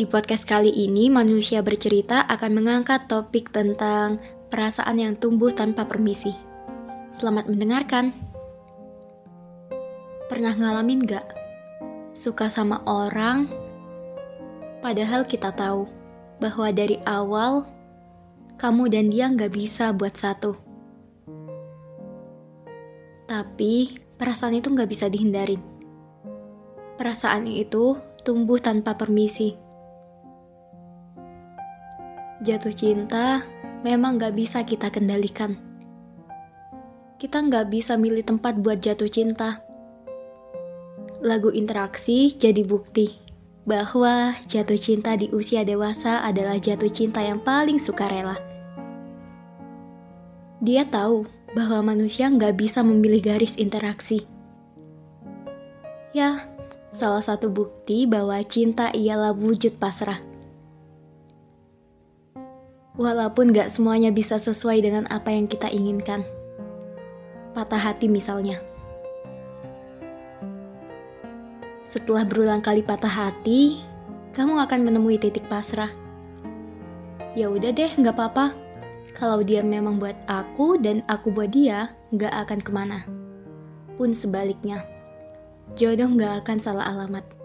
Di podcast kali ini, manusia bercerita akan mengangkat topik tentang perasaan yang tumbuh tanpa permisi. Selamat mendengarkan. Pernah ngalamin gak? Suka sama orang, padahal kita tahu bahwa dari awal kamu dan dia gak bisa buat satu. Tapi perasaan itu gak bisa dihindarin. Perasaan itu tumbuh tanpa permisi Jatuh cinta memang gak bisa kita kendalikan. Kita gak bisa milih tempat buat jatuh cinta. Lagu interaksi jadi bukti bahwa jatuh cinta di usia dewasa adalah jatuh cinta yang paling sukarela. Dia tahu bahwa manusia nggak bisa memilih garis interaksi. Ya, salah satu bukti bahwa cinta ialah wujud pasrah. Walaupun gak semuanya bisa sesuai dengan apa yang kita inginkan. Patah hati misalnya. Setelah berulang kali patah hati, kamu akan menemui titik pasrah. Ya udah deh, gak apa-apa. Kalau dia memang buat aku dan aku buat dia, gak akan ke mana. Pun sebaliknya, jodoh gak akan salah alamat.